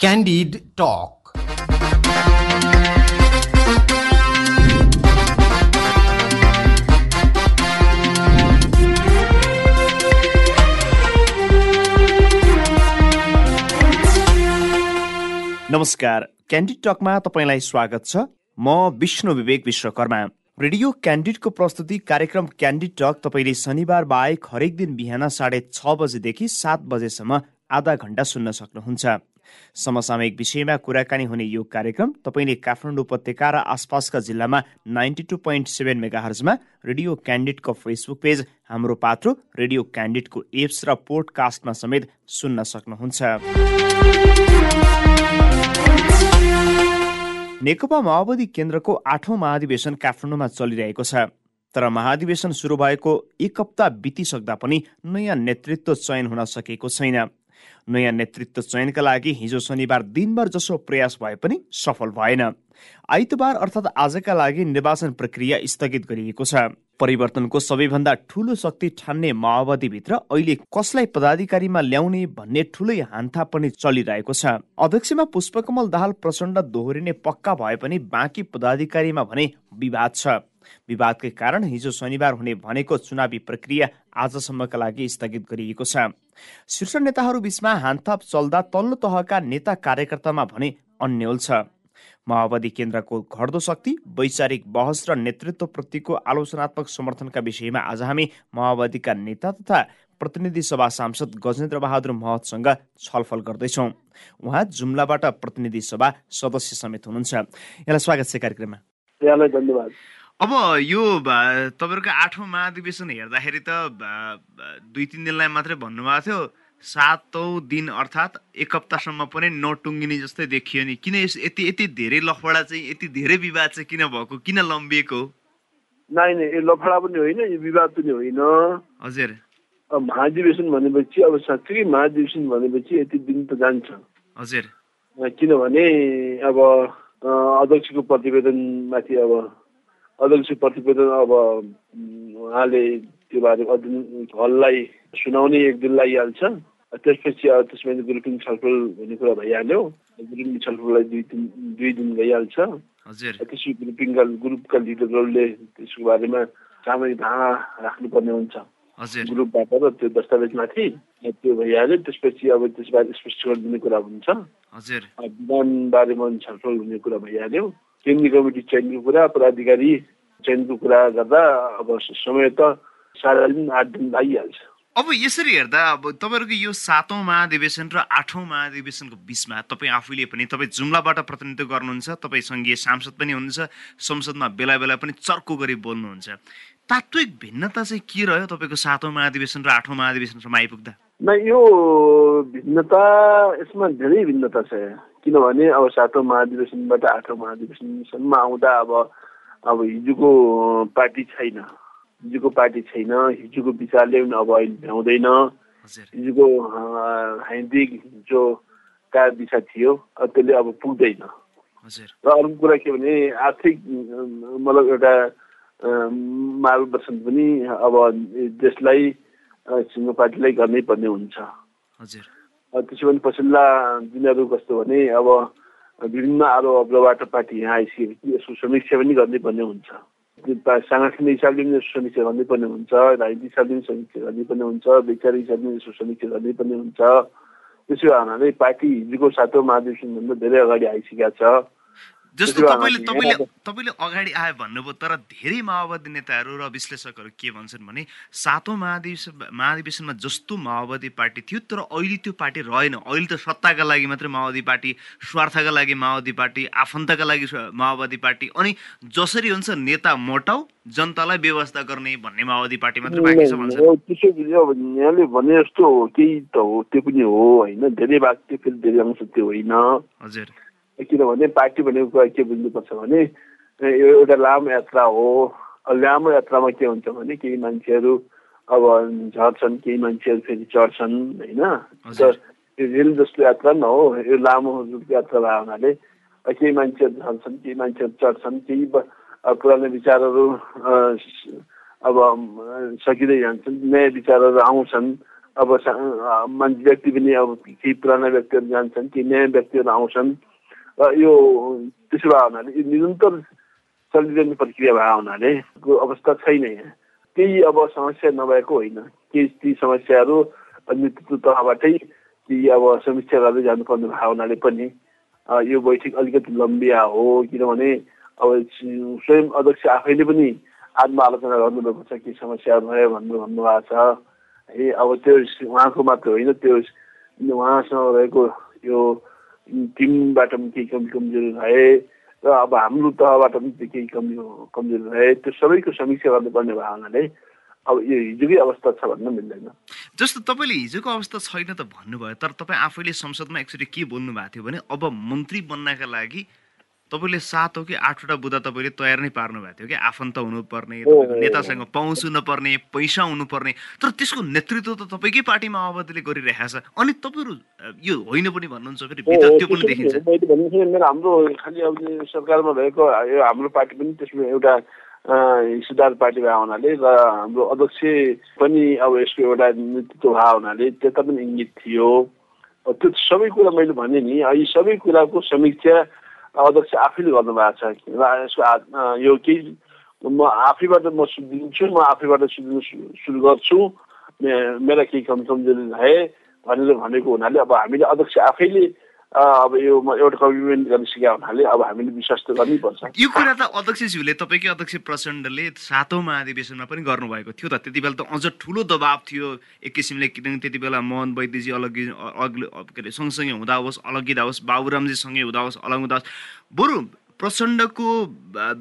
Candid Talk. नमस्कार Candid टकमा तपाईँलाई स्वागत छ। म विष्णु विवेक विश्वकर्मा। रेडियो क्यान्डिडको प्रस्तुति कार्यक्रम क्यान्डिड टक तपाईँले शनिबार बाहेक हरेक दिन बिहान साढे छ बजेदेखि सात बजेसम्म आधा घन्टा सुन्न सक्नुहुन्छ। समसामयिक विषयमा कुराकानी हुने यो कार्यक्रम तपाईँले काठमाडौँ उपत्यका र आसपासका जिल्लामा ninety two point seven mega हर्जमा radio क्यान्डिडको Facebook page Hamro Patro radio क्यान्डिडको apps र पोडकास्टमा समेत सुन्न सक्नुहुन्छ। नेकपा माओवादी केन्द्रको आठौँ महाधिवेशन काठमाडौँमा चलिरहेको छ। तर महाधिवेशन सुरु भएको एक हप्ता बितिसक्दा पनि नयाँ नेतृत्व चयन हुन सकेको छैन। नयाँ नेतृत्व चयनका लागि हिजो शनिबार दिनभर जसो प्रयास भए पनि सफल भएन। आइतबार अर्थात् आजका लागि निर्वाचन प्रक्रिया स्थगित गरिएको छ। परिवर्तनको सबैभन्दा ठूलो शक्ति ठान्ने माओवादीभित्र अहिले कसलाई पदाधिकारीमा ल्याउने भन्ने ठुलै हान्था पनि चलिरहेको छ। अध्यक्षमा पुष्पकमल दाहाल प्रचण्ड दोहोरिने पक्का भए पनि बाँकी पदाधिकारीमा भने विवाद छ। विवादकै कारण हिजो शनिबार हुने भनेको चुनावी प्रक्रिया आजसम्मका लागि स्थगित गरिएको छ। शीर्ष नेताहरू बीचमा हानथाप चल्दा तल्लो तहका नेता कार्यकर्तामा भने अन्यल छ। माओवादी केन्द्रको घट्दो शक्ति वैचारिक बहस र नेतृत्वप्रतिको आलोचनात्मक समर्थनका विषयमा आज हामी माओवादीका नेता तथा प्रतिनिधि सभा सांसद गजेन्द्र बहादुर महतसँग छलफल गर्दैछौँ। उहाँ जुम्लाबाट प्रतिनिधि सभा सदस्य समेत हुनुहुन्छ। यहाँलाई स्वागत छ कार्यक्रममा। यहाँलाई धन्यवाद। अब यो तपाईँहरूको आठौँ महाधिवेशन हेर्दाखेरि त दुई तिन दिनलाई मात्रै भन्नुभएको थियो। सातौँ दिन अर्थात् एक हप्तासम्म पनि नटुङ्गिने जस्तै देखियो नि। किन यति यति धेरै लफडा चाहिँ यति धेरै विवाद चाहिँ किन भएको? किन लम्बिएको? नाइ नै यो लफडा पनि होइन यो विवाद पनि होइन। हजुर। अब महाधिवेशन भनेपछि अब साँच्चै महाधिवेशन भनेपछि यति दिन त जान्छ। हजुर। किनभने अब अध्यक्षको प्रतिवेदनमाथि अब अध्यक्ष प्रतिवेदन अब उहाँले त्यो बारे अध्ययन हललाई सुनाउने एक दिन लागिहाल्छ। त्यसपछि अब त्यसमा ग्रुपिङ छलफल भन्ने कुरा भइहाल्यो। ग्रुपिङ छलफललाई दुई दिन दुई दिन गइहाल्छ। त्यसपछि ग्रुपिङका ग्रुपका लिडरहरूले त्यसको बारेमा सामूहिक धारणा राख्नुपर्ने हुन्छ। ग्रुपबाट र त्यो दस्तावेजमाथि त्यो भइहाल्यो। त्यसपछि अब त्यसबारे स्पष्टीकरण दिने कुरा हुन्छ। विधान बारेमा छलफल हुने कुरा भइहाल्यो। केन्द्रीय कमिटी चयनको कुरा पदाधिकारी चयनको कुरा गर्दा अब समय त दिन आठ दिन लागिहाल्छ। अब यसरी हेर्दा अब तपाईँहरूको यो सातौँ महाधिवेशन र आठौँ महाधिवेशनको बिचमा तपाईँ आफैले पनि तपाईँ जुम्लाबाट प्रतिनिधित्व गर्नुहुन्छ तपाईँ सङ्घीय सांसद पनि हुनुहुन्छ संसदमा बेला बेला पनि चर्को गरी बोल्नुहुन्छ। तात्विक भिन्नता चाहिँ के रह्यो तपाईँको सातौँ महाधिवेशन र आठौँ महाधिवेशनसम्म आइपुग्दा? न यो भिन्नता यसमा धेरै भिन्नता छ। किनभने अब सातौँ महाधिवेशनबाट आठौँ महाधिवेशनसम्म आउँदा अब अब हिजोको पार्टी छैन। हिजोको पार्टी छैन हिजोको विचारले पनि अब अहिले भ्याउँदैन हिजोको हाइदिक जो का दिशा थियो त्यसले अब पुग्दैन। र अर्को कुरा के भने आर्थिक मतलब एउटा मार्गदर्शन पनि अब देशलाई सिङ्गो पार्टीलाई गर्नै पर्ने हुन्छ। त्यसो भने पछिल्ला दिनहरू कस्तो भने अब विभिन्न आरोपबाट पार्टी यहाँ आइसकेपछि यसको समीक्षा पनि गर्नै पर्ने हुन्छ। साङ्गठनिक हिसाबले पनि समीक्षा गर्नुपर्ने हुन्छ राजनीतिक हिसाबले पनि समीक्षा गर्नुपर्ने हुन्छ वैचारिक हिसाबले यसो समीक्षा गर्नुपर्ने हुन्छ। त्यसो हुनाले पार्टी हिजोको सातौँ महाधिवेशनभन्दा धेरै अगाडि आइसकेका छ। जस्तो तपाईँले तपाईँले तपाईँले अगाडि आयो भन्नुभयो तर धेरै माओवादी नेताहरू र विश्लेषकहरू के भन्छन् भने सातौँ महाधिवेशन महाधिवेशनमा जस्तो माओवादी पार्टी थियो तर अहिले त्यो पार्टी रहेन। अहिले त सत्ताका लागि मात्रै माओवादी पार्टी स्वार्थका लागि माओवादी पार्टी आफन्तका लागि माओवादी पार्टी अनि जसरी हुन्छ नेता मोटाउ जनतालाई व्यवस्था गर्ने भन्ने माओवादी पार्टी मात्रै बाँकी छ भन्छ यहाँले भने जस्तो हो केही त हो त्यो पनि हो होइन। धेरै भाग त्यो फेरि धेरै अंश त्यो होइन। हजुर। किनभने पार्टी भनेको कुरा के बुझ्नुपर्छ भने यो एउटा लामो यात्रा हो। लामो यात्रामा के हुन्छ भने केही मान्छेहरू अब झर्छन् केही मान्छेहरू फेरि चढ्छन् होइन? यो रेल जस्तो यात्रा न हो। यो लामो यात्रा भए हुनाले केही मान्छेहरू झर्छन् केही मान्छेहरू चढ्छन् केही पुरानो विचारहरू अब सकिँदै जान्छन् नयाँ विचारहरू आउँछन्। अब मान्छे व्यक्ति पनि अब केही पुराना व्यक्तिहरू जान्छन् केही नयाँ व्यक्तिहरू आउँछन्। र यो त्यसो भए हुनाले निरन्तर चलिरहने प्रक्रिया भए हुनाले अवस्था छैन यहाँ। केही अब समस्या नभएको होइन। केही ती समस्याहरू नेतृत्व तहबाटै ती अब समीक्षा गर्दै जानुपर्ने भएको हुनाले पनि यो बैठक अलिकति लम्बिया हो किनभने अब स्वयं अध्यक्ष आफैले पनि आत्मआलोचना गर्नुभएको छ के समस्याहरू भयो भन्नु भन्नुभएको छ। है अब त्यो उहाँको मात्र होइन त्यो उहाँसँग रहेको यो टिमबाट पनि केही कमी कमजोरी रहे र अब हाम्रो तहबाट पनि केही कमी कमजोरी रहे त्यो सबैको समीक्षा गर्नुपर्ने भयो हुनाले अब यो हिजोकै अवस्था छ भन्न मिल्दैन जस्तो तपाईँले हिजोको अवस्था छैन त भन्नुभयो तर तपाईँ आफैले संसदमा एकचोटि के बोल्नु भएको थियो भने अब मन्त्री बन्नका लागि तपाईँले सात हो कि आठवटा बुदा तपाईँले तयार नै पार्नु भएको थियो कि? आफन्त हुनुपर्ने नेतासँग पहुँच हुनुपर्ने पैसा हुनुपर्ने तर त्यसको नेतृत्व त तपाईँकै पार्टी माओवादीले गरिरहेको छ। अनि तपाईँहरू यो होइन पनि भन्नुहुन्छ फेरि त्यो पनि देखिन्छ। हाम्रो खालि अब सरकारमा भएको यो हाम्रो पार्टी पनि त्यसमा एउटा हिस्सेदार पार्टी भएको हुनाले र हाम्रो अध्यक्ष पनि अब यसको एउटा नेतृत्व भएको हुनाले त्यता पनि इङ्गित थियो। त्यो सबै कुरा मैले भने नि यी सबै कुराको समीक्षा अध्यक्ष आफैले गर्नुभएको छ यसको यो केही म आफैबाट म सुधिदिन्छु म आफैबाट सुधिनु सुरु गर्छु मेरा केही कम कमजोरी रहे भनेर भनेको हुनाले अब हामीले अध्यक्ष आफैले अब यो एउटा कमिटमेन्ट हुनाले अब हामीले विश्वास गर्नैपर्छ यो कुरा त अध्यक्षज्यूले तपाईँकै अध्यक्ष प्रचण्डले सातौँ महाधिवेशनमा पनि गर्नुभएको थियो त। त्यति बेला त अझ ठुलो दबाब थियो। एक किसिमले किनभने त्यति बेला मोहन वैद्यजी अलग के अरे सँगसँगै हुँदा होस् अलग्गिँदा होस् बाबुरामजी सँगै हुँदा होस् अलग हुँदा होस् बरु प्रचण्डको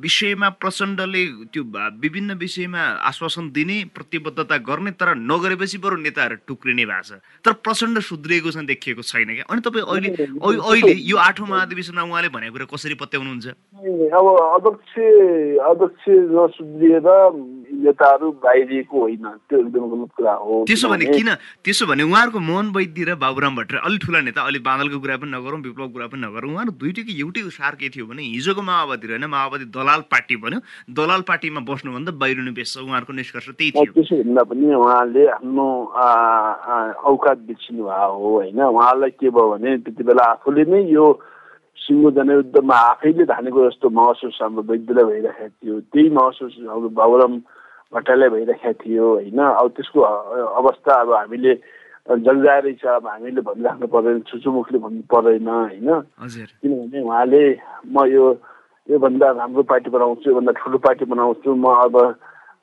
विषयमा प्रचण्डले त्यो विभिन्न विषयमा आश्वासन दिने प्रतिबद्धता गर्ने तर नगरेपछि बरु नेताहरू टुक्रिने भएको छ। तर प्रचण्ड सुध्रिएको छ देखिएको छैन क्या। अनि तपाईँ अहिले अहिले यो आठौँ महाधिवेशनमा उहाँले भनेको कुरा कसरी पत्याउनुहुन्छ? अब अध्यक्ष अध्यक्ष नसुध्रिएर नेताहरू बाहिरिएको होइन। त्यो एकदम गलत कुरा हो। त्यसो भने किन? त्यसो भने उहाँहरूको मोहन वैद्य र बाबुराम भट्टराई अलिक ठुला नेता अलिक बादलको कुरा पनि नगरौँ विप्लव कुरा पनि नगरौँ। उहाँहरू दुइटैको एउटै सार के थियो भने हिजोको माओवादी रहेन माओवादी दलाल पार्टी भन्यो दलाल पार्टीमा बस्नुभन्दा बाहिर बेच्छ उहाँहरूको निष्कर्ष त्यही थियो। त्यसो भन्दा पनि उहाँले आफ्नो औकात बिर्सिनु भएको हो होइन? उहाँलाई के भयो भने त्यति बेला आफूले नै यो सिङ्गो जनयुद्धमा आफैले धानेको जस्तो महसुस हाम्रो वैद्यलाई भइरहेको थियो। त्यही महसुस हाम्रो बाबुराम भट्टराईलाई भइरहेको थियो होइन? अब त्यसको अवस्था अब हामीले जन्जाएरै छ अब हामीले भनिराख्नु पर्दैन छुचुमुखले भन्नु पर्दैन होइन? किनभने उहाँले म यो योभन्दा राम्रो पार्टी बनाउँछु योभन्दा ठुलो पार्टी बनाउँछु म अब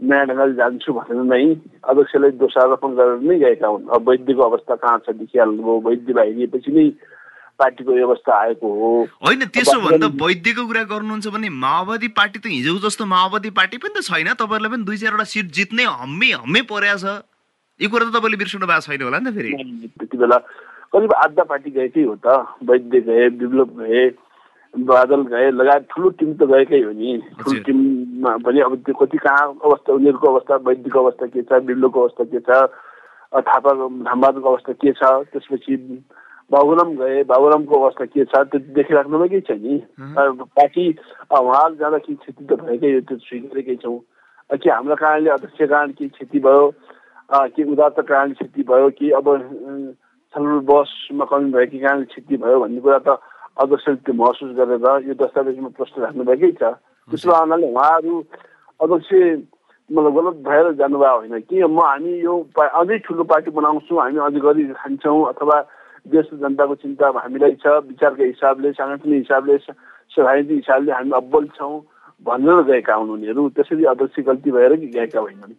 नयाँ ढङ्गले जान्छु भनेर नै अध्यक्षलाई दोषारोपण गरेर नै गएका हुन्। अब वैद्यको अवस्था कहाँ छ देखिहाल्नुभयो वैद्य बाहिरिएपछि नै पार्टीको व्यवस्था आएको हो। होइन त्यसो भन्दा वैद्यको कुरा गर्नुहुन्छ भने माओवादी पार्टी त हिजो जस्तो माओवादी पार्टी पनि त छैन। तपाईँहरूलाई पनि दुई चारवटा सिट जित्ने हम्मे हम्मे परेको छ। यो कुरा त तपाईँले बिर्सनु भएको छैन होला नि त फेरि। त्यति बेला करिब आधा पार्टी गएकै हो त। वैद्य गए विप्लव गए बादल गए लगायत ठुलो टिम त गएकै हो नि। ठुलो टिममा पनि अब त्यो कति कहाँ अवस्था उनीहरूको अवस्था वैद्यको अवस्था के छ विप्लवको अवस्था के छ थापा धामबहादुरको अवस्था के छ त्यसपछि बाबुराम गए बाबुरामको अवस्था के छ त्यो देखिराख्नु केही छ नि पार्टी उहाँहरू जाँदा केही क्षति त भएकै त्यो स्वीकारेकै छौँ कि हाम्रो कारणले अध्यक्ष कारण केही क्षति भयो के उदात्त कारणले क्षति भयो कि अब छलफल बसमा कमी भएको कारणले क्षति भयो भन्ने कुरा त अध्यक्षले त्यो महसुस गरेर यो दस्तावेजमा प्रश्न राख्नुभएकै छ त्यसो हुनाले उहाँहरू अध्यक्ष मतलब गलत भएर जानुभएको होइन कि म हामी यो अझै ठुलो पार्टी बनाउँछौँ हामी अझै गरी खान्छौँ अथवा देश जनताको चिन्ता हामीलाई छ विचारको हिसाबले साङ्गठनिक हिसाबले राजनीतिक हिसाबले हामी अब्बल छौँ भनेर गएका हुन् उनीहरू त्यसरी अध्यक्ष गल्ती भएर कि गएका होइनन्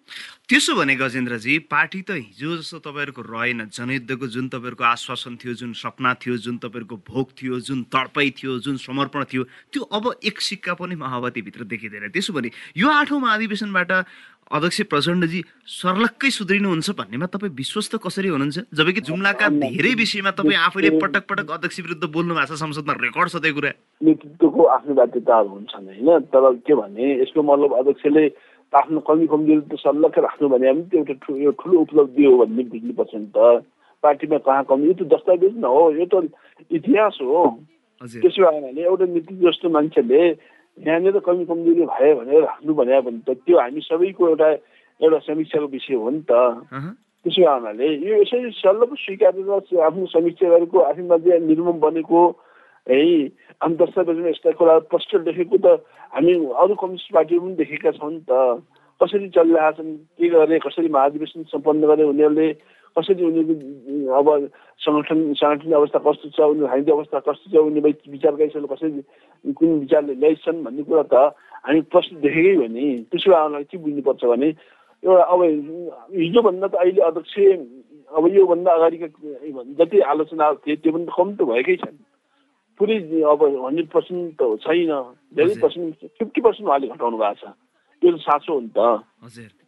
त्यसो भने गजेन्द्रजी पार्टी त हिजो जस्तो तपाईँहरूको रहेन। जनयुद्धको जुन तपाईँहरूको आश्वासन थियो जुन सपना थियो जुन तपाईँहरूको भोग थियो जुन तडपाई थियो जुन समर्पण थियो त्यो अब एक सिक्का पनि माओवादीभित्र देखिँदैन। त्यसो भने यो आठौँ महाधिवेशनबाट अध्यक्ष प्रचण्डजी सर्लक्कै सुध्रिनुहुन्छ भन्नेमा तपाईँ विश्वस्त कसरी हुनुहुन्छ? जबकि जुम्लाका धेरै विषयमा तपाईँ आफैले पटक पटक अध्यक्ष विरुद्ध बोल्नु भएको छ संसदमा रेकर्ड छ त्यो कुरा। नेतृत्वको आफ्नो बाध्यताहरू हुन्छन् होइन तर के भने यसको मतलब अध्यक्षले आफ्नो कमी कमजोरी त सल्लक्कै राख्नु भने पनि त्यो एउटा यो ठुलो उपलब्धि हो भन्ने बुझ्नुपर्छ नि त। पार्टीमा कहाँ कमी? यो त दस्तावेज न हो यो त इतिहास हो। त्यसो भए एउटा नीति जस्तो मान्छेले यहाँनिर कमी कमजोरी भयो भनेर राख्नु भने भने त त्यो हामी सबैको एउटा एउटा समीक्षाको विषय हो नि त। त्यसो हुनाले यो यसरी सल्लभ स्वीकारेर आफ्नो समीक्षा गरेको आफैमध्ये निर्मम बनेको है अनि दस्तावेजमा यस्ता कुरा प्रष्ट देखेको त हामी अरू कम्युनिस्ट पार्टीहरू पनि देखेका छौँ नि त। कसरी चलिरहेका छन् के गरे कसरी महाधिवेशन सम्पन्न गरे उनीहरूले कसरी उनीहरूको अब सङ्गठन साङ्गठनिक अवस्था कस्तो छ उनीहरू राजनीतिक अवस्था कस्तो छ उनीहरू विचार गरिसक्नु कसरी कुन विचारले ल्याइछन् भन्ने कुरा त हामी प्रश्न देखेकै हो नि त्यसो भए के बुझ्नुपर्छ भने एउटा अब हिजोभन्दा त अहिले अध्यक्ष अब योभन्दा अगाडिका जति आलोचना थिए त्यो पनि त कम त भएकै छन् पुरै अब हन्ड्रेड पर्सेन्ट त छैन धेरै पर्सेन्ट फिफ्टी पर्सेन्ट उहाँले घटाउनु भएको छ त्यो त साँचो हो नि त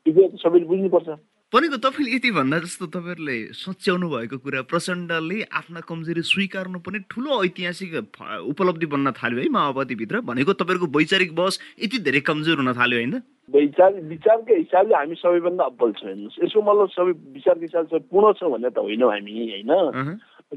त्यो सबैले बुझ्नुपर्छ भनेको तपाईँले यति भन्दा जस्तो तपाईँहरूले सोच्याउनु भएको कुरा प्रचण्डले आफ्ना कमजोरी स्वीकार्नु पनि ठुलो ऐतिहासिक उपलब्धि बन्न थाल्यो है माओवादीभित्र। भनेको तपाईँहरूको वैचारिक बस यति धेरै कमजोर हुन थाल्यो होइन? वैचार विचारको हिसाबले हामी सबैभन्दा अब्बल छौँ हेर्नुहोस्। यसको मतलब सबै विचारको हिसाबले पूर्ण छौँ भन्ने त होइनौँ हामी होइन?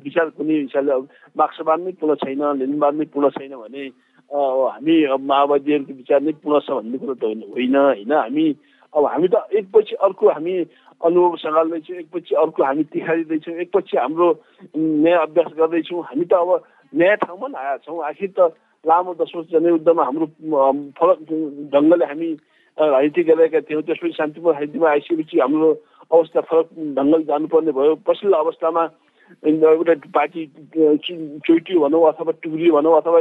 विचार कुनै हिसाबले मार्क्सवाद नै पूर्ण छैन लेनवाद नै पूर्ण छैन भने हामी माओवादीहरूको विचार नै पूर्ण छ भन्ने कुरो त होइन होइन? हामी अब हामी त एकपछि अर्को हामी अनुभव सङ्घाल्दैछौँ एकपछि अर्को हामी तिखारिँदैछौँ एकपछि हाम्रो नयाँ अभ्यास गर्दैछौँ। हामी त अब नयाँ ठाउँमा पनि आएका छौँ। आखिर त लामो दस जनयुद्धमा हाम्रो फरक ढङ्गले हामी राजनीति गरेका थियौँ। त्यसपछि शान्तिपूर्ण राजनीतिमा आइसकेपछि हाम्रो अवस्था फरक ढङ्गले जानुपर्ने भयो। पछिल्लो अवस्थामा एउटा पार्टी चोइटियो भनौँ अथवा टुक्रियो भनौँ अथवा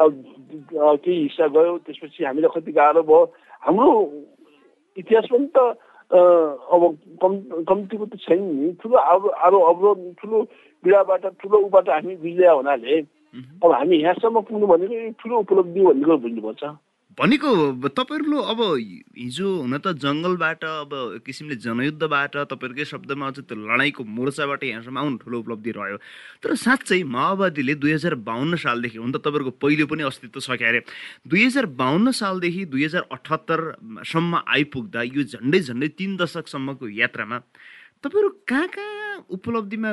केही हिस्सा गयो। त्यसपछि हामीलाई कति गाह्रो भयो। हाम्रो इतिहास पनि त अब कम कम्तीको त छैन नि ठुलो अरू अरू अवरोध ठुलो पीडाबाट ठुलो उबाट हामी बिग्रिया हुनाले अब हामी यहाँसम्म पुग्नु भनेको ठुलो उपलब्धि भन्ने कुरो बुझ्नुपर्छ भनेको तपाईँहरू अब हिजो हुन त जङ्गलबाट अब किसिमले जनयुद्धबाट तपाईँहरूकै शब्दमा अझ त्यो लडाइँको मोर्चाबाट यहाँसम्म आउनु ठुलो उपलब्धि रह्यो। तर साँच्चै माओवादीले दुई हजार बाहन्न सालदेखि हुन त तपाईँहरूको पहिलो पनि अस्तित्व सक्यो अरे। दुई हजार बाहन्न सालदेखि दुई हजार अठहत्तरसम्म आइपुग्दा यो झन्डै झन्डै तिन दशकसम्मको यात्रामा तपाईँहरू कहाँ कहाँ उपलब्धिमा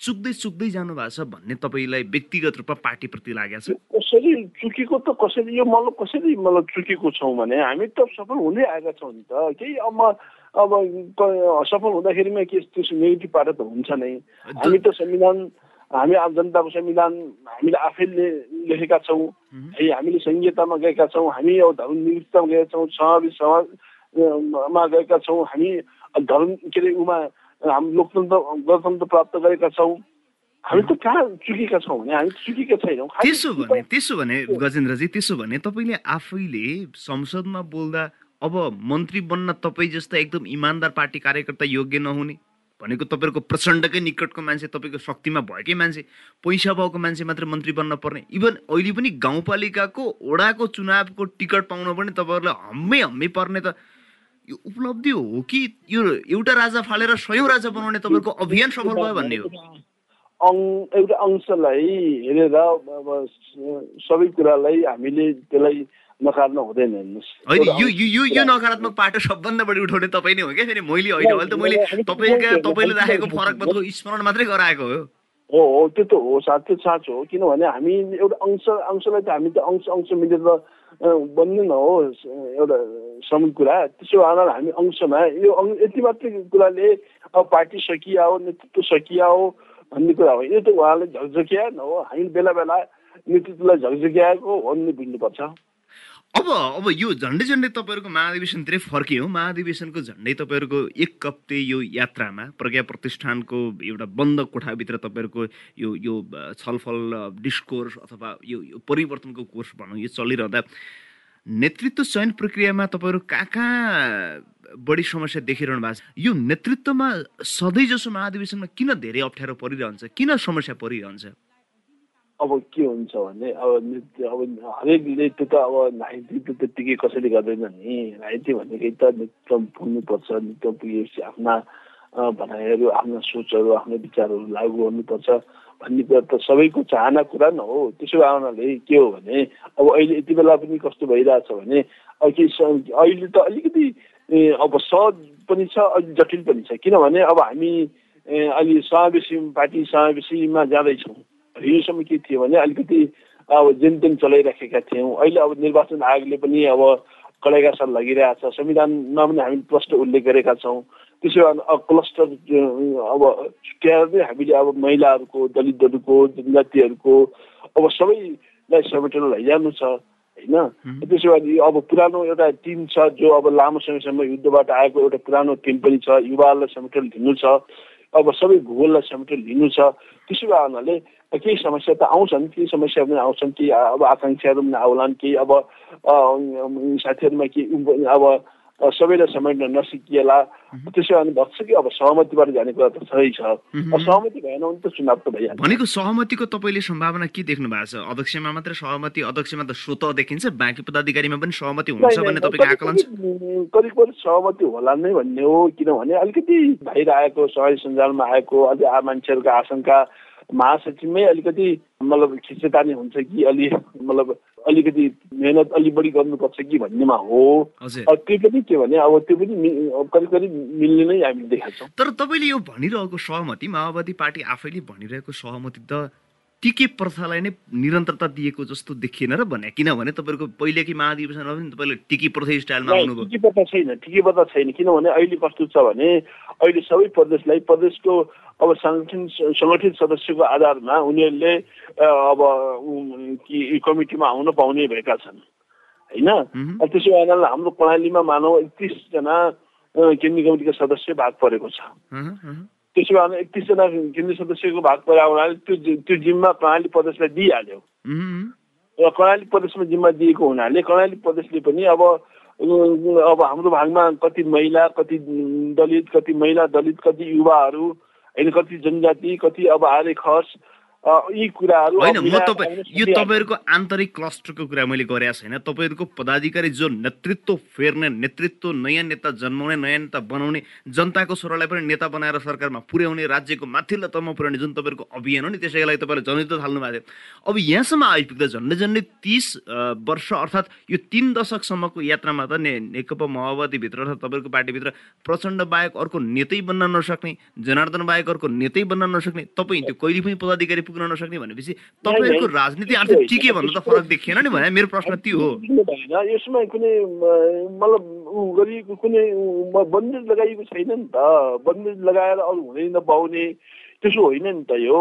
चुक्दै चुक्दै जानु भएको छ भन्ने तपाईँलाई व्यक्तिगत रूपमा पार्टीप्रति लागेको छ? कसरी चुकेको त कसरी यो मतलब कसरी मतलब चुकेको छौँ भने हामी त सफल हुँदै आएका छौँ नि त। केही अब अब सफल हुँदाखेरिमा के त्यो नेगेटिभ पाटो त हुन्छ नै। हामी त संविधान हामी आम जनताको संविधान हामीले आफैले लेखेका छौँ। है हामीले संहितामा गएका छौँ। हामी अब धर्म निवृत्तमा गएका छौँ। समावेश समाजमा गएका छौँ। हामी धर्म के अरे उमा हामी लोकतन्त्र गणतन्त्र प्राप्त गरेका छौँ। हामी त कहाँ चुकेका छौँ भने हामी चुकेका छैनौँ। त्यसो भने त्यसो भने गजेन्द्रजी त्यसो भने तपाईँले आफैले संसदमा बोल्दा अब मन्त्री बन्न तपाईँ जस्ता एकदम इमान्दार पार्टी कार्यकर्ता योग्य नहुने भनेको तपाईँहरूको प्रचण्डकै निकटको मान्छे तपाईँको शक्तिमा भएकै मान्छे पैसा भएको मान्छे मात्र मन्त्री बन्न पर्ने इभन अहिले पनि गाउँपालिकाको ओडाको चुनावको टिकट पाउन पनि तपाईँहरूलाई हम्मै हम्मै पर्ने त यो उपलब्धि हो कि यो एउटा राजा फालेर सयौँ राजा बनाउने तपाईँको अभियान सफल भयो भन्ने हो? एउटा अंशलाई हेरेर अब सबै कुरालाई हामीले त्यसलाई नकार्न हुँदैन होइन यो यो यो नकारात्मक पाटो सबभन्दा बढी उठाउने तपाईँ नै हो क्या फेरि? मैले होइन अहिले त मैले तपाईँका तपाईँले राखेको फरक स्मरण मात्रै गराएको हो। हो हो त्यो त हो साँच्चै साँचो हो। किनभने हामी एउटा अंश अंशलाई त हामी त अंश अंश मिलेर बन्ने न हो एउटा सबै कुरा त्यसो भएर हामी अंशमा यो यति मात्रै कुराले अब पार्टी सकिया हो नेतृत्व सकिया हो भन्ने कुरा हो यो त उहाँले झकझकिया न हो हामी बेला बेला नेतृत्वलाई झकझकियाएको हो भन्ने बुझ्नुपर्छ अब अब यो झन्डै झन्डै तपाईँहरूको महाधिवेशनतिरै फर्कियो। महाधिवेशनको झन्डै तपाईँहरूको एक कप्ते यो यात्रामा प्रज्ञा प्रतिष्ठानको एउटा बन्द कोठाभित्र तपाईँहरूको यो यो छलफल डिस्कोर्स अथवा यो यो परिवर्तनको कोर्स भनौँ यो चलिरहँदा नेतृत्व चयन प्रक्रियामा तपाईँहरू कहाँ कहाँ बढी समस्या देखिरहनु भएको छ? यो नेतृत्वमा सधैँ जसो महाधिवेशनमा किन धेरै अप्ठ्यारो परिरहन्छ? किन समस्या परिरहन्छ? अब के हुन्छ भने अब नृत्य अब हरेकले त्यो त अब त त्यत्तिकै कसैले गर्दैन नि। राजनीति भनेकै त नृत्य पुग्नुपर्छ नृत्य पुगेपछि आफ्ना भनाइहरू आफ्ना सोचहरू आफ्नो विचारहरू लागू गर्नुपर्छ भन्ने कुरा त सबैको चाहना कुरा न हो। त्यसो भए के हो भने अब अहिले यति बेला पनि कस्तो भइरहेछ भने अहिले त अलिकति अब सहज पनि छ अलि जटिल पनि छ। किनभने अब हामी अलि समावेशी पार्टी समावेशीमा जाँदैछौँ। हिजोसम्म के थियो भने अलिकति अब जेनतेन चलाइराखेका थियौँ अहिले अब निर्वाचन आयोगले पनि अब कडेका साथ लागिरहेको छ। संविधानमा पनि हामी प्रष्ट उल्लेख गरेका छौँ। त्यसो भए क्लस्टर अब छुट्याएर नै हामीले अब महिलाहरूको दलितहरूको जनजातिहरूको अब सबैलाई समेटेर लैजानु छ होइन? त्यसो भए अब पुरानो एउटा टिम छ जो अब लामो समयसम्म युद्धबाट आएको एउटा पुरानो टिम पनि छ। युवाहरूलाई समेटेर लिनु छ। अब सबै भूगोललाई समेटेर लिनु छ। त्यसो भए हुनाले केही समस्या त आउँछन् केही समस्या पनि आउँछन् केही अब आकाङ्क्षाहरू पनि आउलान् केही अब साथीहरूमा केही अब सबैलाई समेट्न नसिकिएला त्यसो भने भन्छ कि अब सहमतिबाट जाने कुरा त सही छ सहमति भएन भने त चुनाव त भइहाल्छ भनेको सहमतिको तपाईँले सम्भावना के देख्नु भएको छ अध्यक्षमा मात्रै सहमति अध्यक्षमा त स्वत देखिन्छ बाँकी पदाधिकारीमा पनि सहमति हुन्छ भन्ने तपाईँको आकलन छ करिब करिब सहमति होला नै भन्ने हो किनभने अलिकति बाहिर आएको सहरी सञ्जालमा आएको अलि मान्छेहरूको आशंका महासचिवमै अलिकति मतलब खिचेतानी हुन्छ कि अलि मतलब अलिकति मेहनत अलिक बढी गर्नुपर्छ कि भन्नेमा हो। त्यो पनि के भने अब त्यो पनि करिब करिब मिल्ने नै हामीले देखाएको छौँ तर तपाईँले यो भनिरहेको सहमति माओवादी पार्टी आफैले भनिरहेको सहमति त टिके प्रथालाई नै निरन्तरता दिएको जस्तो देखिएन र भने? किनभने तपाईँहरूको पहिलेकै महाधिवेशनमा पनि तपाईँले टिकी प्रथा स्टाइलमा आउनुभयो। टिकी प्रथा छैन टिकी प्रथा छैन। किनभने अहिले कस्तो छ भने अहिले सबै प्रदेशलाई प्रदेशको अब सङ्गठन सङ्गठित सदस्यको आधारमा उनीहरूले अब कमिटीमा आउन पाउने भएका छन्। होइन? त्यसो भएर हाम्रो प्रणालीमा मानव एकतिसजना केन्द्रीय कमिटीका सदस्य भाग परेको छ। त्यसो भए एकतिसजना केन्द्रीय सदस्यको भाग परे हुनाले त्यो त्यो जिम्मा कर्णाली प्रदेशलाई दिइहाल्यो। र कर्णाली प्रदेशमा जिम्मा दिएको हुनाले कर्णाली प्रदेशले पनि अब अब हाम्रो भागमा कति महिला कति दलित कति महिला दलित कति युवाहरू होइन कति जनजाति कति अब आर्य खस यी कुराहरू होइन म तपाईँ यो तपाईँहरूको आन्तरिक क्लस्टरको कुरा मैले गरेको छैन तपाईँहरूको पदाधिकारी जो नेतृत्व फेर्ने नेतृत्व नयाँ नेता जन्माउने नयाँ नेता बनाउने जनताको स्वरलाई पनि नेता बनाएर सरकारमा पुर्याउने राज्यको माथिल्लो तहमा पुर्याउने जुन तपाईँहरूको अभियान हो नि त्यसैको लागि तपाईँले जनयुद्ध थाल्नु भएको थियो। अब यहाँसम्म आइपुग्दा झन्डै झन्डै तिस वर्ष अर्थात् यो तिन दशकसम्मको यात्रामा त ने नेकपा माओवादीभित्र अर्थात् तपाईँहरूको पार्टीभित्र प्रचण्ड बाहेक अर्को नेतै बन्न नसक्ने जनार्दन बाहेक अर्को नेतै बन्न नसक्ने तपाईँ त्यो कहिले पनि पदाधिकारी पुग्न नसक्ने भनेपछि तपाईँहरूको राजनीति आर्थिक टिके भन्नु त फरक देखिएन नि भने। मेरो प्रश्न त्यो हो। यसमा कुनै मतलब गरिएको कुनै बन्देज लगाइएको छैन नि त। बन्देज लगाएर अरू हुनै नपाउने त्यसो होइन नि त यो।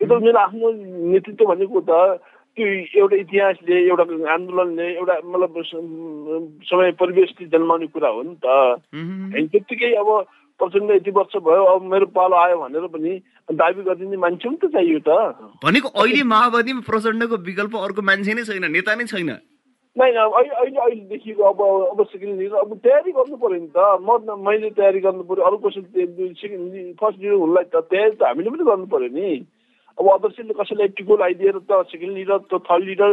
यो त मेरो आफ्नो नेतृत्व भनेको त त्यो एउटा इतिहासले एउटा आन्दोलनले एउटा मतलब समय परिवेशले जन्माउने कुरा हो नि त। होइन त्यत्तिकै अब प्रचण्ड यति वर्ष भयो अब मेरो पालो आयो भनेर पनि दाबी गरिदिने मान्छे पनि त चाहियो त। भनेको अहिले माओवादीमा प्रचण्डको विकल्प अर्को मान्छे नै छैन नेता नै छैन। नै अब अहिले अहिले अहिलेदेखिको अब अब सेकेन्ड अब तयारी गर्नु पऱ्यो नि त। म मैले तयारी गर्नु पऱ्यो अरू कसैले सेकेन्ड फर्स्ट लिडर हुनुलाई त तयारी त हामीले पनि गर्नु पऱ्यो नि। अब अध्यक्षले कसैलाई टिको लगाइदिएर त सेकेन्ड लिडर त थर्ड लिडर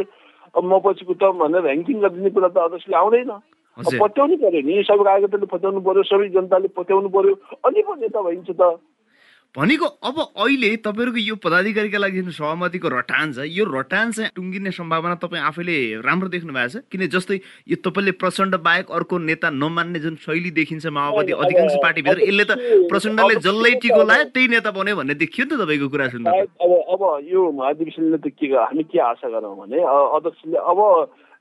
म पछिको त भनेर ऱ्याङ्किङ गरिदिने कुरा त अध्यक्षले आउँदैन। पत्याउनु पर्यो नि सबै कार्यकर्ताले पत्याउनु पर्यो सबै जनताले पत्याउनु पर्यो अनि पो नेता भइन्छ त। भनेको अब अहिले तपाईँहरूको यो पदाधिकारीका लागि जुन सहमतिको रटान छ। यो रटान चाहिँ टुङ्गिने सम्भावना तपाईँ आफैले राम्रो देख्नु भएको छ? किन जस्तै यो तपाईँले प्रचण्ड बाहेक अर्को नेता नमान्ने जुन शैली देखिन्छ माओवादी अधिकांश पार्टीभित्र यसले त प्रचण्डले जसलाई टिको लायो त्यही नेता बन्यो भन्ने देखियो नि त तपाईँको कुरा सुन्दा। अब अब यो महाधिवेशनले त के हामी के आशा गरौँ भने अध्यक्षले अब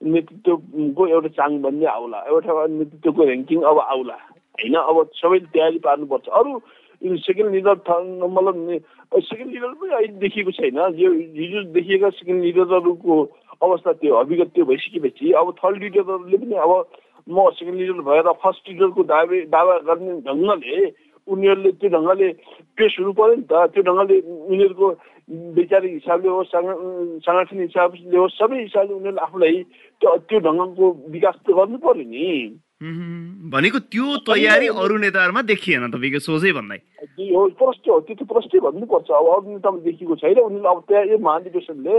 नेतृत्वको एउटा चाङ बन्ने आउला एउटा नेतृत्वको ऱ्याङ्किङ अब आउला होइन अब सबैले तयारी पार्नुपर्छ अरू सेकेन्ड लिडर मतलब सेकेन्ड लिडर पनि अहिले देखिएको छैन यो हिजो देखिएका सेकेन्ड लिडरहरूको अवस्था त्यो अभिगत त्यो भइसकेपछि अब थर्ड लिडरहरूले पनि अब म सेकेन्ड लिडर भएर फर्स्ट लिडरको दावे दावा गर्ने ढङ्गले उनीहरूले त्यो ढङ्गले पेस हुनु पऱ्यो नि त त्यो ढङ्गले उनीहरूको वैचारिक हिसाबले होस् सङ्गठन हिसाबले होस् सबै हिसाबले उनीहरूले आफूलाई त्यो त्यो ढङ्गको विकास त गर्नु पर्यो नि भनेको त्यो तयारी अरू नेताहरूमा देखिएन तपाईँको सोझै भन्दै हो प्रष्ट हो त्यो त प्रष्टै भन्नुपर्छ अब अरू नेतामा देखिएको छैन उनीहरूले अब त्यहाँ यो महाधिवेशनले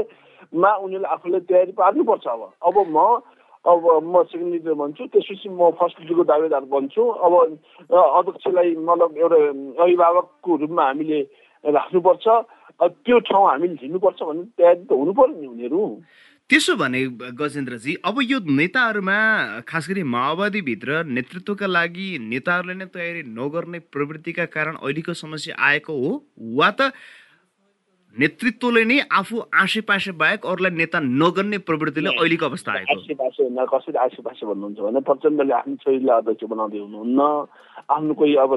मा उनीहरूले आफूलाई तयारी पार्नुपर्छ अब अब म अब म सेकेन्ड लिडर बन्छु त्यसपछि म फर्स्ट लिडरको दावेदार बन्छु अब अध्यक्षलाई मतलब एउटा अभिभावकको रूपमा हामीले राख्नुपर्छ त्यो ठाउँ हामीले झिन्नुपर्छ भन्ने तयारी त हुनु पर्यो नि उनीहरू। त्यसो भने गजेन्द्रजी अब यो नेताहरूमा खास गरी माओवादीभित्र नेतृत्वका लागि नेताहरूले नै तयारी नगर्ने प्रवृत्तिका कारण अहिलेको समस्या आएको हो? वा त नेतृत्वले नै आफू आसे पासे बाहेक अरूलाई नेता नगर्ने प्रवृत्तिले अहिलेको अवस्था आएको आसे पासे हुन कसरी आसे पासे भन्नुहुन्छ भने प्रचण्डले आफ्नो छोरीलाई अध्यक्ष बनाउँदै हुनुहुन्न। आफ्नो कोही अब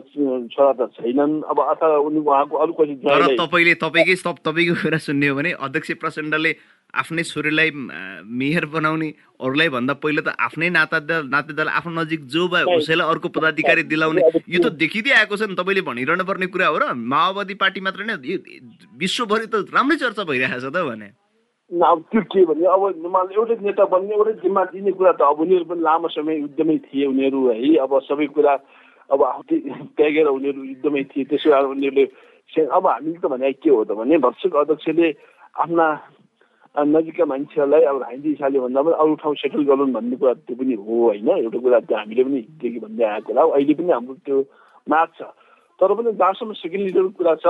छोरा त छैनन्। अब अथवा उनी उहाँको अरू कोही तर तपाईँले तपाईँकै तपाईँको कुरा सुन्ने हो भने अध्यक्ष प्रचण्डले आफ्नै छोरीलाई मेयर बनाउने अरूलाई भन्दा पहिला त आफ्नै नाता नातेदार आफ्नो नजिक जो भयो उसैलाई अर्को पदाधिकारी दिलाउने। यो त देखिँदै आएको छ नि तपाईँले भनिरहनु पर्ने कुरा हो र माओवादी पार्टी मात्र नै विश्वभरि त राम्रै चर्चा भइरहेको छ त भने। अब त्यो के भने अब एउटै नेता बन्ने एउटै जिम्मा दिने कुरा त अब उनीहरू पनि लामो समय युद्धमै थिए उनीहरू है। अब सबै कुरा अब त्यागेर उनीहरू युद्धमै थिए त्यसो भएर उनीहरूले अब हामीले त भने के हो त भने भत्सक अध्यक्षले आफ्ना नजिकका मान्छेहरूलाई अब हाइन्दी हिसाबले भन्दा पनि अरू ठाउँ सेटल गरौँ भन्ने कुरा त्यो पनि हो होइन। एउटा कुरा त्यो हामीले पनि हिजोदेखि भन्दै आएको होला। अहिले पनि हाम्रो त्यो माग छ। तर पनि जहाँसम्म सेकेन्ड लिडरको कुरा छ।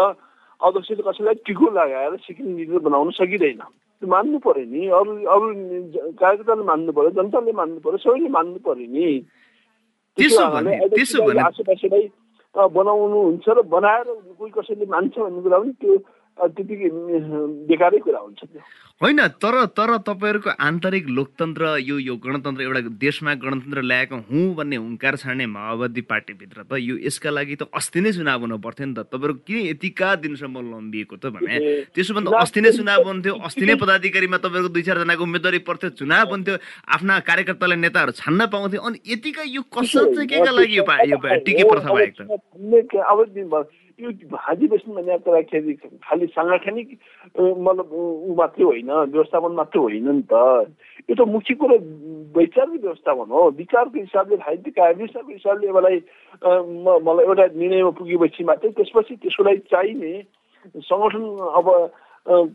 अध्यक्षले कसैलाई टिको लगाएर सेकेन्ड लिडर बनाउन सकिँदैन। त्यो मान्नु पऱ्यो नि। अरू अरू कार्यकर्ताले मान्नु पऱ्यो जनताले मान्नु पऱ्यो सबैले मान्नु पऱ्यो नि। आसेपासेलाई बनाउनुहुन्छ र बनाएर कोही कसैले मान्छ भन्ने कुरा पनि त्यो त्यतिकै बेकारै कुरा हुन्छ होइन तर तर तपाईँहरूको आन्तरिक लोकतन्त्र यो यो गणतन्त्र एउटा देशमा गणतन्त्र ल्याएको हुँ भन्ने हुङ्कार छाड्ने माओवादी पार्टीभित्र त यो यसका लागि त अस्ति नै चुनाव हुनु पर्थ्यो नि त। तपाईँहरूको किन यतिका दिनसम्म लम्बिएको त भने त्यसो भन्दा अस्ति नै चुनाव हुन्थ्यो अस्ति नै पदाधिकारीमा तपाईँहरूको दुई चारजनाको उम्मेदवारी पर्थ्यो चुनाव हुन्थ्यो आफ्ना कार्यकर्ताले नेताहरू छान्न पाउँथ्यो अनि यतिका यो कसर चाहिँ के का लागि यो टिके प्रथा भएको त? यो बेच्नु भन्ने कुरा खालि साङ्गठनिक मतलब ऊ मात्रै होइन व्यवस्थापन मात्रै होइन नि त। यो त मुख्य कुरो वैचारिक व्यवस्थापन हो। विचारको हिसाबले साहित्यिक विचारको हिसाबले मलाई मलाई एउटा निर्णयमा पुगेपछि मात्रै त्यसपछि त्यसको लागि चाहिने सङ्गठन अब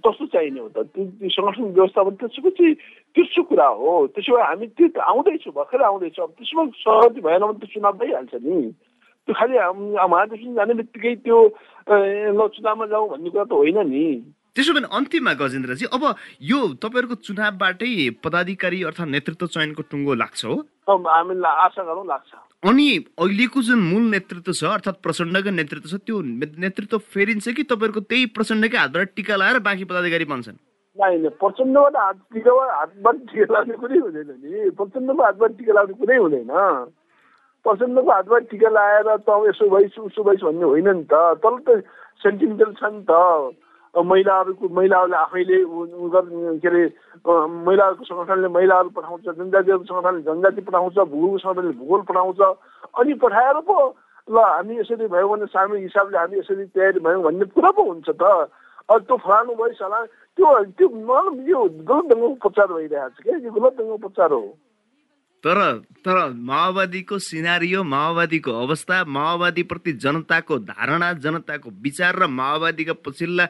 कस्तो चाहिने हो त? त्यो सङ्गठन व्यवस्थापन त्यसको चाहिँ तेर्सो कुरा हो। त्यसो भए हामी त्यो आउँदैछौँ भर्खर आउँदैछौँ। अब त्यसमा सहमति भएन भने त चुनाव भइहाल्छ नि। त्यो खालि महाधिवेशन जाने बित्तिकै त्यो ल चुनावमा जाउँ भन्ने कुरा त होइन नि त्यसो भने अन्तिममा गजेन्द्रजी अब यो तपाईँहरूको चुनावबाटै पदाधिकारी अर्थात् नेतृत्व चयनको टुङ्गो लाग्छ हो? हामीलाई आशा गरौँ लाग्छ। अनि अहिलेको जुन मूल नेतृत्व छ अर्थात् प्रचण्डको नेतृत्व छ त्यो नेतृत्व फेरिन्छ कि तपाईँहरूको त्यही प्रचण्डकै हातबाट टिका लगाएर बाँकी पदाधिकारी बन्छन्? प्रचण्डबाट हात टिका हातबाट टिका लाग्ने कुरै हुँदैन नि। प्रचण्डको हातबाट टिका लाग्ने कुरै हुँदैन। प्रचण्डको हातमा टिका लगाएर त यसो भइस उसो भइस भन्ने होइन नि त। तर त सेन्टिमेन्टल छ नि त। महिलाहरूको महिलाहरूले आफैले के अरे महिलाहरूको सङ्गठनले महिलाहरू पठाउँछ जनजातिहरूको सङ्गठनले जनजाति पठाउँछ भूगोलको सङ्गठनले भूगोल पठाउँछ। अनि पठाएर पो ल हामी यसरी भयो भने सामूहिक हिसाबले हामी यसरी तयारी भयौँ भन्ने कुरा पो हुन्छ त। अब त्यो फलानु भइस होला त्यो त्यो यो गलत ढङ्गको उपचार भइरहेको छ क्या यो गलत ढङ्गको उपचार हो। तर तर माओवादीको सिनारियो माओवादीको अवस्था माओवादीप्रति जनताको धारणा जनताको विचार र माओवादीका पछिल्ला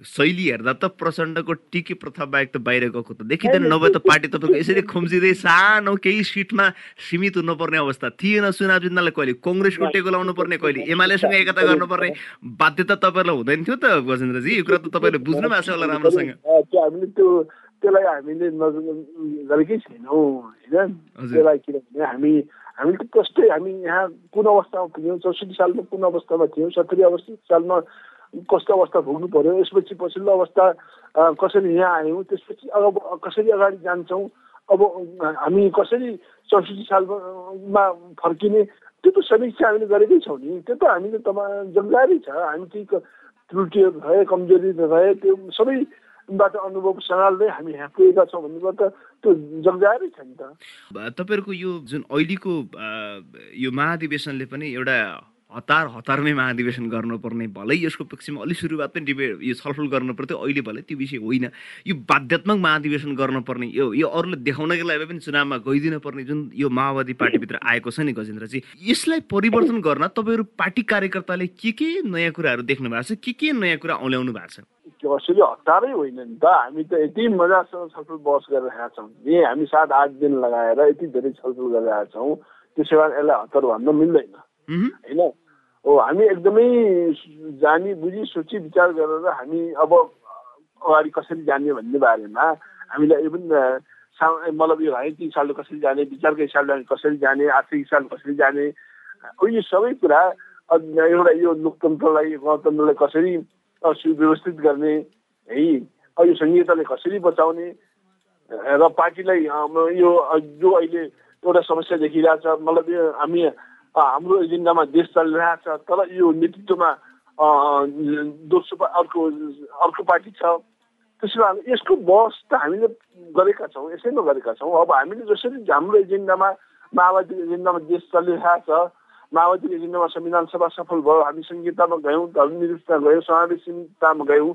शैली हेर्दा त प्रचण्डको टिकी प्रथा बाहेक त बाहिर गएको त देखिँदैन। नभए त पार्टी तपाईँको यसरी खुम्चिँदै सानो केही सिटमा सीमित हुनुपर्ने अवस्था थिएन। चुनाव जित्नलाई कहिले कङ्ग्रेसको टेको लाउनु पर्ने कहिले एमालेसँग एकता गर्नुपर्ने बाध्यता तपाईँलाई हुँदैन थियो त गजेन्द्रजी। यो कुरा त तपाईँले बुझ्नु भएको छ होला राम्रोसँग। त्यसलाई हामीले नजर गरेकै छैनौँ होइन? त्यसलाई किनभने हामी हामी त कस्तै हामी यहाँ कुन अवस्थामा पुग्यौँ चौसठी सालमा कुन अवस्थामा थियौँ सत्तरी अवस्था सालमा कस्तो अवस्था भोग्नु पर्यो यसपछि पछिल्लो अवस्था कसरी यहाँ आयौँ त्यसपछि अब कसरी अगाडि जान्छौँ अब हामी कसरी चौसठी सालमा फर्किने त्यो त समीक्षा हामीले गरेकै छौँ नि। त्यो त हामीले तपाईँ जानकारी छ। हामी केही त्रुटिहरू रहे कमजोरी रहे त्यो सबै बाट अनुभव सङ्घाल्दै हामी यहाँ पुगेका छौँ भन्ने कुरा त त्यो जग्जाएरै छ नि त। तपाईँहरूको यो जुन अहिलेको यो महाधिवेशनले पनि एउटा हतार हतारमै महाधिवेशन गर्नुपर्ने भलै यसको पक्षमा अलिक सुरुवात पनि डिबेट यो छलफल गर्नु पर्थ्यो अहिले भलै त्यो विषय होइन। यो बाध्यात्मक महाधिवेशन गर्नुपर्ने यो यो अरूले देखाउनको लागि पनि चुनावमा गइदिनु पर्ने जुन यो माओवादी पार्टीभित्र आएको छ नि गजेन्द्रजी यसलाई परिवर्तन गर्न तपाईँहरू पार्टी कार्यकर्ताले के के नयाँ कुराहरू देख्नु भएको छ के के नयाँ कुरा औल्याउनु भएको छ? कसैले हतारै होइन नि त। हामी त यति मजासँग छलफल बहस गरिरहेका छौँ। यही हामी सात आठ दिन लगाएर यति धेरै छलफल गरिरहेका छौँ त्यसो भए यसलाई हतार भन्न मिल्दैन। होइन? हो हामी एकदमै जानी बुझी सोची विचार गरेर हामी अब अगाडि कसरी जाने भन्ने बारेमा हामीलाई पनि मतलब यो है तिन सालले कसरी जाने विचारको हिसाबले हामी कसरी जाने आर्थिक हिसाबले कसरी जाने यो सबै कुरा एउटा यो लोकतन्त्रलाई गणतन्त्रलाई कसरी सुव्यवस्थित गर्ने है यो संहिताले कसरी बचाउने र पार्टीलाई यो जो अहिले एउटा समस्या देखिरहेछ मतलब हामी हाम्रो एजेन्डामा देश चलिरहेछ तर यो नेतृत्वमा दोस्रो अर्को अर्को पार्टी छ। त्यसो भए यसको बहस त हामीले गरेका छौँ यसैमा गरेका छौँ। अब हामीले जसरी हाम्रो एजेन्डामा माओवादी एजेन्डामा देश चलिरहेछ माओवादी एजेन्डामा संविधान सभा सफल भयो हामी संहितामा गयौँ धर्मनिरपेक्षता गयौँ समावेशितामा गयौँ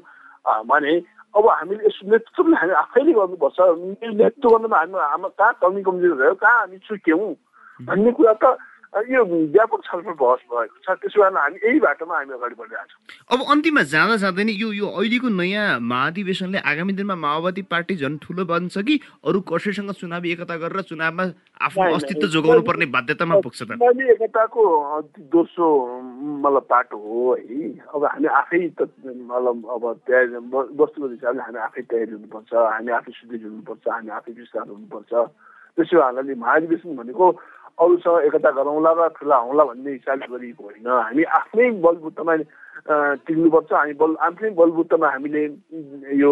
भने अब हामीले यस नेतृत्वले हामी आफैले गर्नुपर्छ। नेतृत्व गर्नुमा हामी हाम्रो कहाँ कमी कमजोरी रह्यो कहाँ हामी चुक्यौँ भन्ने कुरा त यो व्यापक छलफल बहस भएको छ। त्यसो भए हामी यही बाटोमा हामी अगाडि बढिरहेको छौँ अब अन्तिममा जाँदा जाँदै नै यो यो अहिलेको नयाँ महाधिवेशनले आगामी दिनमा माओवादी पार्टी झन् ठुलो बन्छ कि अरू कसैसँग चुनावी एकता गरेर चुनावमा आफ्नो अस्तित्व जोगाउनु पर्ने बाध्यतामा पुग्छ त। एकताको दोस्रो मतलब बाटो हो है। अब हामी आफै त मतलब अब तयारी वस्तुगत हिसाबले हामी आफै तयारी हुनुपर्छ हामी आफै सुदृढ हुनुपर्छ हामी आफै विस्तार हुनुपर्छ। त्यसो भए महाधिवेशन भनेको अरूसँग एकता गरौँला र ठुला हौँला भन्ने हिसाबले गरिएको होइन। हामी आफ्नै बलबुत्तमा टिक्नुपर्छ हामी बल आफ्नै बलबुत्तमा हामीले यो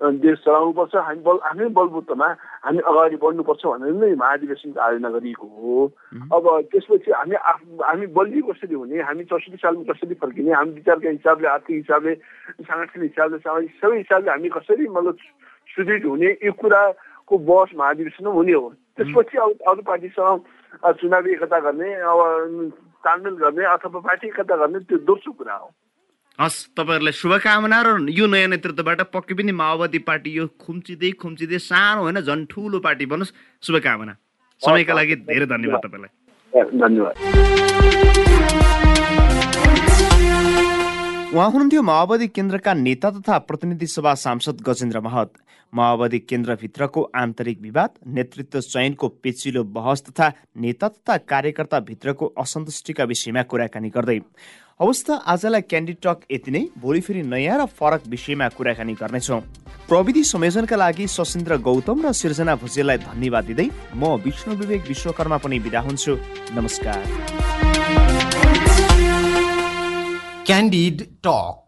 देश चलाउनुपर्छ। हामी बल आफ्नै बलबुत्तमा हामी अगाडि बढ्नुपर्छ भनेर नै महाधिवेशनको आयोजना गरिएको हो। अब त्यसपछि हामी हामी बलियो कसरी हुने? हामी चौसठी सालमा कसरी फर्किने? हामी विचारका हिसाबले आर्थिक हिसाबले साङ्गठनिक हिसाबले सामाजिक सबै हिसाबले हामी कसरी मतलब सुदृढ हुने? यो कुराको बहस महाधिवेशन हुने हो। त्यसपछि अरू पार्टीसँग चुनावी एकता गर्ने अब तालमेल गर्ने अथवा पार्टी एकता गर्ने त्यो दोस्रो कुरा हो हस् तपाईँहरूलाई शुभकामना र यो नयाँ नेतृत्वबाट पक्कै पनि माओवादी पार्टी यो खुम्चिँदै खुम्चिँदै सानो होइन झन् ठुलो पार्टी बनोस् शुभकामना समयका लागि धेरै धन्यवाद तपाईँलाई धन्यवाद उहाँ हुनुहुन्थ्यो माओवादी केन्द्रका नेता तथा प्रतिनिधि सभा सांसद गजेन्द्र महत माओवादी केन्द्रभित्रको आन्तरिक विवाद नेतृत्व चयनको पेचिलो बहस तथा नेता तथा कार्यकर्ता भित्रको असन्तुष्टिका विषयमा कुराकानी गर्दै। अवस्था आजलाई क्यान्डी टक यति नै। भोलि फेरि नयाँ र फरक विषयमा कुराकानी गर्नेछौँ। प्रविधि संयोजनका लागि सशिन्द्र गौतम र सिर्जना भुजेललाई धन्यवाद दिँदै म विष्णु विवेक विश्वकर्मा पनि बिदा हुन्छु। नमस्कार। Candid Talk.